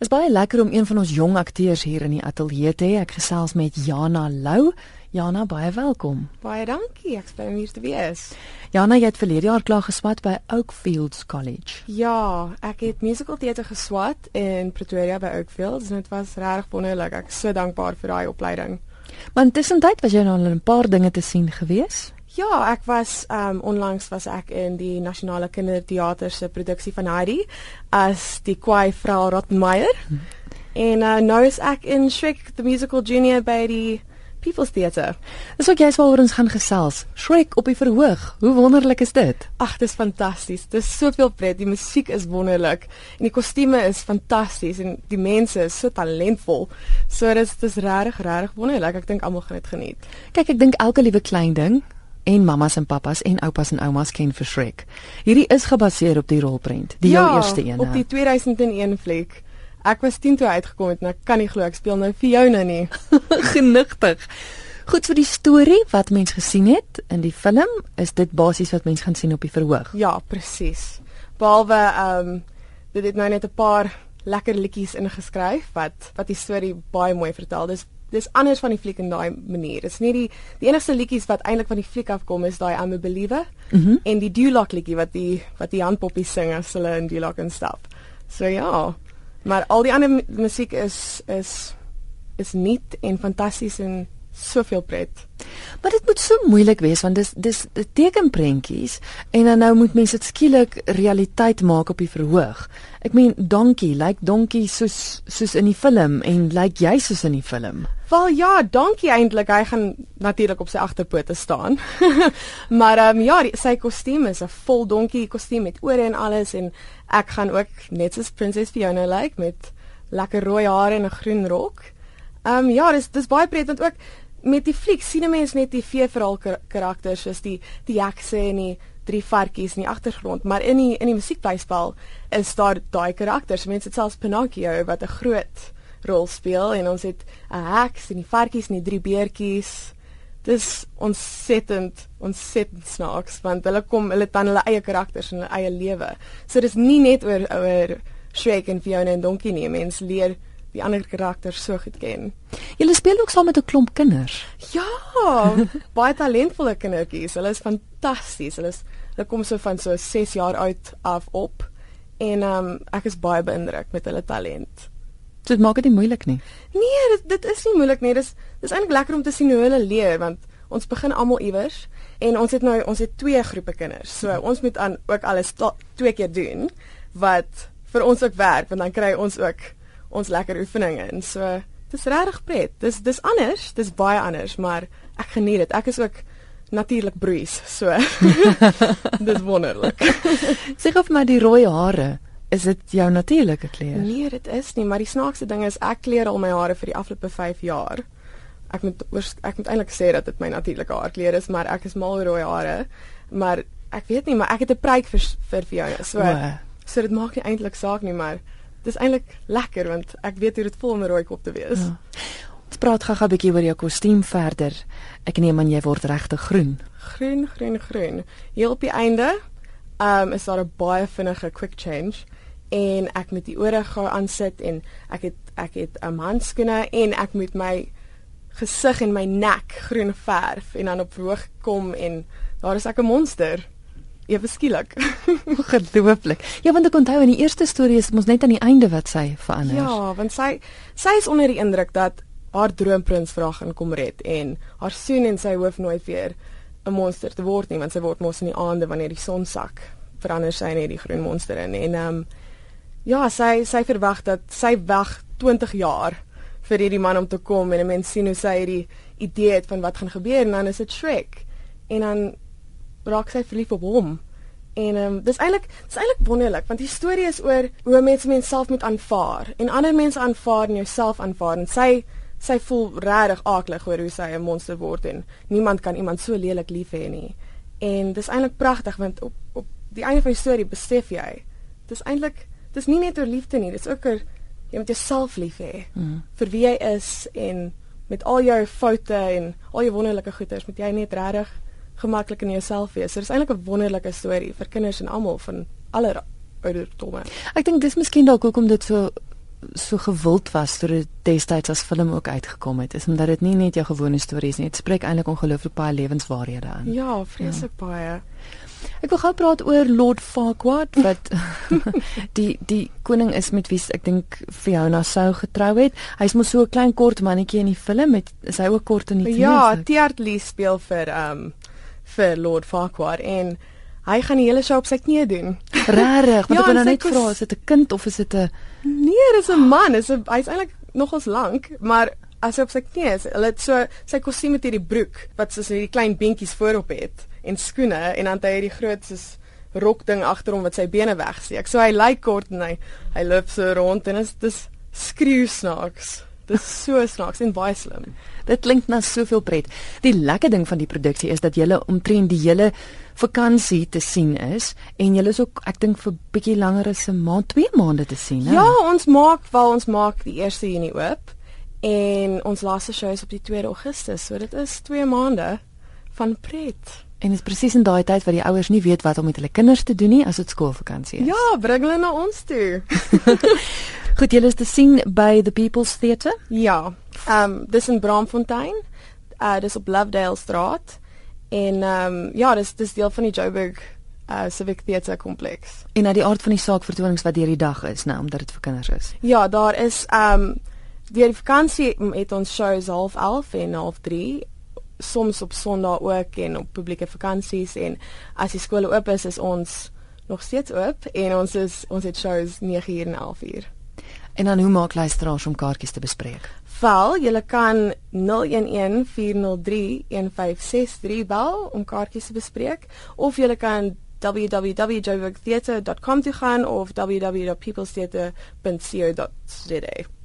Dit is baie lekker om een van ons jong akteurs hier in die ateljee te hê. Ek gesels met Jana Lou. Jana, baie welkom. Baie dankie. Ek spreek hier te wees. Jana, jy het verlede jaar klaar geswat by Oakfields College. Ja, ek het musical teater geswat in Pretoria by Oakfields en dit was regtig wonderlik. Ek is so dankbaar vir daai opleiding. Maar intussen tyd was jy nou al 'n paar dinge te sien gewees. Ja, ek was um onlangs was ek in die Nasionale Kinderteater se produksie van Heidi as die kwai vrou Rottenmeier. Hmm. En uh, nou is ek in Shrek the Musical Junior by die People's Theatre. Dis ook jy's waaroor ons gaan gesels. Shrek op die verhoog. Hoe wonderlik is dit? Ag, dis fantasties. Dis soveel pret. Die musiek is wonderlik en die kostuums is fantasties en die mense is so talentvol. So dis dis regtig regtig wonderlik. Ek dink almal gaan dit geniet. Kyk, ek dink elke liewe klein ding en mammas en pappas en oupas en oumas ken vir Shrek. Hierdie is gebaseer op die rolprent, die ja, jou eerste een. op die 2001 fliek. Ek was 10 toe uitgekom het en ek kan nie glo ek speel nou Fiona nie. Genigtig. Goed vir die storie wat mens gesien het in die film, is dit basies wat mens gaan sien op die verhoog. Ja, presies. Behalwe ehm um, dit het nou net 'n paar lekker liedjies ingeskryf wat wat die storie baie mooi vertel. Dis dis anders van die fliek in daai manier. Dit is nie die die enigste liedjies wat eintlik van die fliek afkom is daai I'm a believer mm -hmm. en die Duloc liedjie wat die wat die handpoppie sing as hulle in Duloc instap. So ja. Maar al die ander musiek is is is nuut en fantasties en soveel pret. Maar dit moet so moeilik wees want dis dis tekenprentjies en dan nou moet mense dit skielik realiteit maak op die verhoog. Ek meen Donkie, lyk like Donkie soos soos in die film en lyk like jy soos in die film. Wel ja, Donkie eintlik, hy gaan natuurlik op sy agterpote staan. maar ehm um, ja, die, sy kostuum is 'n vol Donkie kostuum met ore en alles en ek gaan ook net soos Prinses Fiona lyk like, met lekker rooi hare en 'n groen rok. Ehm um, ja, dis dis baie pret want ook met die fliek sien 'n mens net die vee verhaal karakters soos die die hekse en die drie varkies in die agtergrond, maar in die in die musiekblyspel is daar daai karakters. Mense het selfs Pinocchio wat 'n groot rol speel en ons het 'n heks en die varkies en die drie beertjies. Dis ontsettend, ontsettend snaaks want hulle kom, hulle het dan hulle eie karakters en hulle eie lewe. So dis nie net oor oor Shrek en Fiona en Donkey nie. Mense leer die ander karakters so goed ken. Julle speel ook saam met 'n klomp kinders. Ja, baie talentvolle kindertjies. Hulle is fantasties. Hulle is hulle kom so van so 6 jaar oud af op en um, ek is baie beïndruk met hulle talent. Dit maak dit nie moeilik nie. Nee, dit dit is nie moeilik nie. Dis dis eintlik lekker om te sien hoe hulle leer want ons begin almal iewers en ons het nou ons het twee groepe kinders. So ons moet aan ook alles twee keer doen wat vir ons ook werk want dan kry ons ook ons lekker oefeninge en so dis regtig pret. Dis dis anders, dis baie anders, maar ek geniet dit. Ek is ook natuurlik broeis, so dis wonderlik. Sê of my die rooi hare Is dit jou natuurlike kleur? Nee, dit is nie, maar die snaakste ding is ek kleur al my hare vir die afgelope 5 jaar. Ek moet ek moet eintlik sê dat dit my natuurlike haarkleur is, maar ek is mal rooi hare. Maar ek weet nie, maar ek het 'n pruik vir vir vir jou. So oh. so dit maak nie eintlik saak nie, maar dis eintlik lekker want ek weet hoe dit voel om 'n rooi kop te wees. Ja. Ons praat gou-gou 'n bietjie oor jou kostuum verder. Ek neem aan jy word regtig groen. Groen, groen, groen. Heel op die einde, ehm um, is daar 'n baie vinnige quick change en ek moet die ore gou aansit en ek het ek het 'n um, handskoene en ek moet my gesig en my nek groen verf en dan op hoog kom en daar is ek 'n monster ewe skielik. Gelooflik. Ja, want ek onthou in die eerste storie is mos net aan die einde wat sy verander. Ja, want sy sy is onder die indruk dat haar droomprins vraag gaan kom red en haar seun en sy hoof nooit weer 'n monster te word nie, want sy word mos in die aande wanneer die son sak, verander sy net die groen monster in en ehm um, ja, sy sy verwag dat sy wag 20 jaar vir hierdie man om te kom en 'n mens sien hoe sy hierdie idee het van wat gaan gebeur en dan is dit Shrek. En dan raak sy verlief op hom. En ehm um, dis eintlik dis eintlik wonderlik want die storie is oor hoe mense mens self moet aanvaar en ander mense aanvaar en jouself aanvaar en sy sy voel regtig aaklig oor hoe sy 'n monster word en niemand kan iemand so lelik lief hê nie. En dis eintlik pragtig want op op die einde van die storie besef jy dis eintlik dis nie net oor liefde nie, dis ook oor jy moet jouself lief hê mm. vir wie jy is en met al jou foute en al jou wonderlike goeders moet jy net regtig gemaklik in jouself wees. Dit is eintlik 'n wonderlike storie vir kinders en almal van alle ouderdomme. Ek dink dis miskien dalk hoekom dit so so gewild was toe dit destyds as film ook uitgekom het, is omdat dit nie net jou gewone stories nie, dit spreek eintlik ongelooflik baie lewenswaarhede aan. Ja, vreeslik ja. baie. Ek wil gou praat oor Lord Farquaad wat die die koning is met wie ek dink Fiona sou getrou het. Hy's mos so 'n klein kort mannetjie in die film met is hy ook kort in die film? Ja, Tiart Lee speel vir um vir Lord Farquaad en hy gaan die hele show op sy knieë doen. Regtig? Wat ja, ek wil nou net vra, is dit 'n kind of is dit 'n Nee, dis 'n man. Is hy's eintlik nogals lank, maar as hy op sy knieë is, hulle het so sy kostuum met hierdie broek wat soos hierdie klein beentjies voorop het en skoene en dan het hy hierdie groot soos rok ding agter hom wat sy bene wegsteek. So hy lyk kort en hy hy loop so rond en is dis skreeu snaaks. Dis so snaaks en baie slim. Dit klink na soveel pret. Die lekker ding van die produksie is dat jy omtrent die hele vakansie te sien is en jy is ook ek dink vir bietjie langer as 'n maand, 2 maande te sien, hè. Ja, ons maak wel ons maak die 1 Junie oop en ons laaste show is op die 2 Augustus. So dit is 2 maande van pret. En dit is presies in daai tyd wat die ouers nie weet wat om met hulle kinders te doen nie as dit skoolvakansie is. Ja, bring hulle na ons toe. Goed, julle is te sien by the People's Theatre? Ja. Ehm um, dis in Braamfontein. Uh dis op Lovedale Straat. En ehm um, ja, dis dis deel van die Joburg uh Civic Theatre kompleks. En uit die aard van die saak vertonings wat deur die dag is, nou omdat dit vir kinders is. Ja, daar is ehm um, deur die vakansie het ons shows half 11 en half 3 soms op Sondag ook en op publieke vakansies en as die skole oop is is ons nog steeds oop en ons is ons het shows 9 uur en 11 uur. En dan hoe maak luisteraars om kaartjies te bespreek? Val, jy kan 0114031563 bel om kaartjies te bespreek of jy kan www.joburgtheatre.com toe gaan of www.peoplestheatre.co.za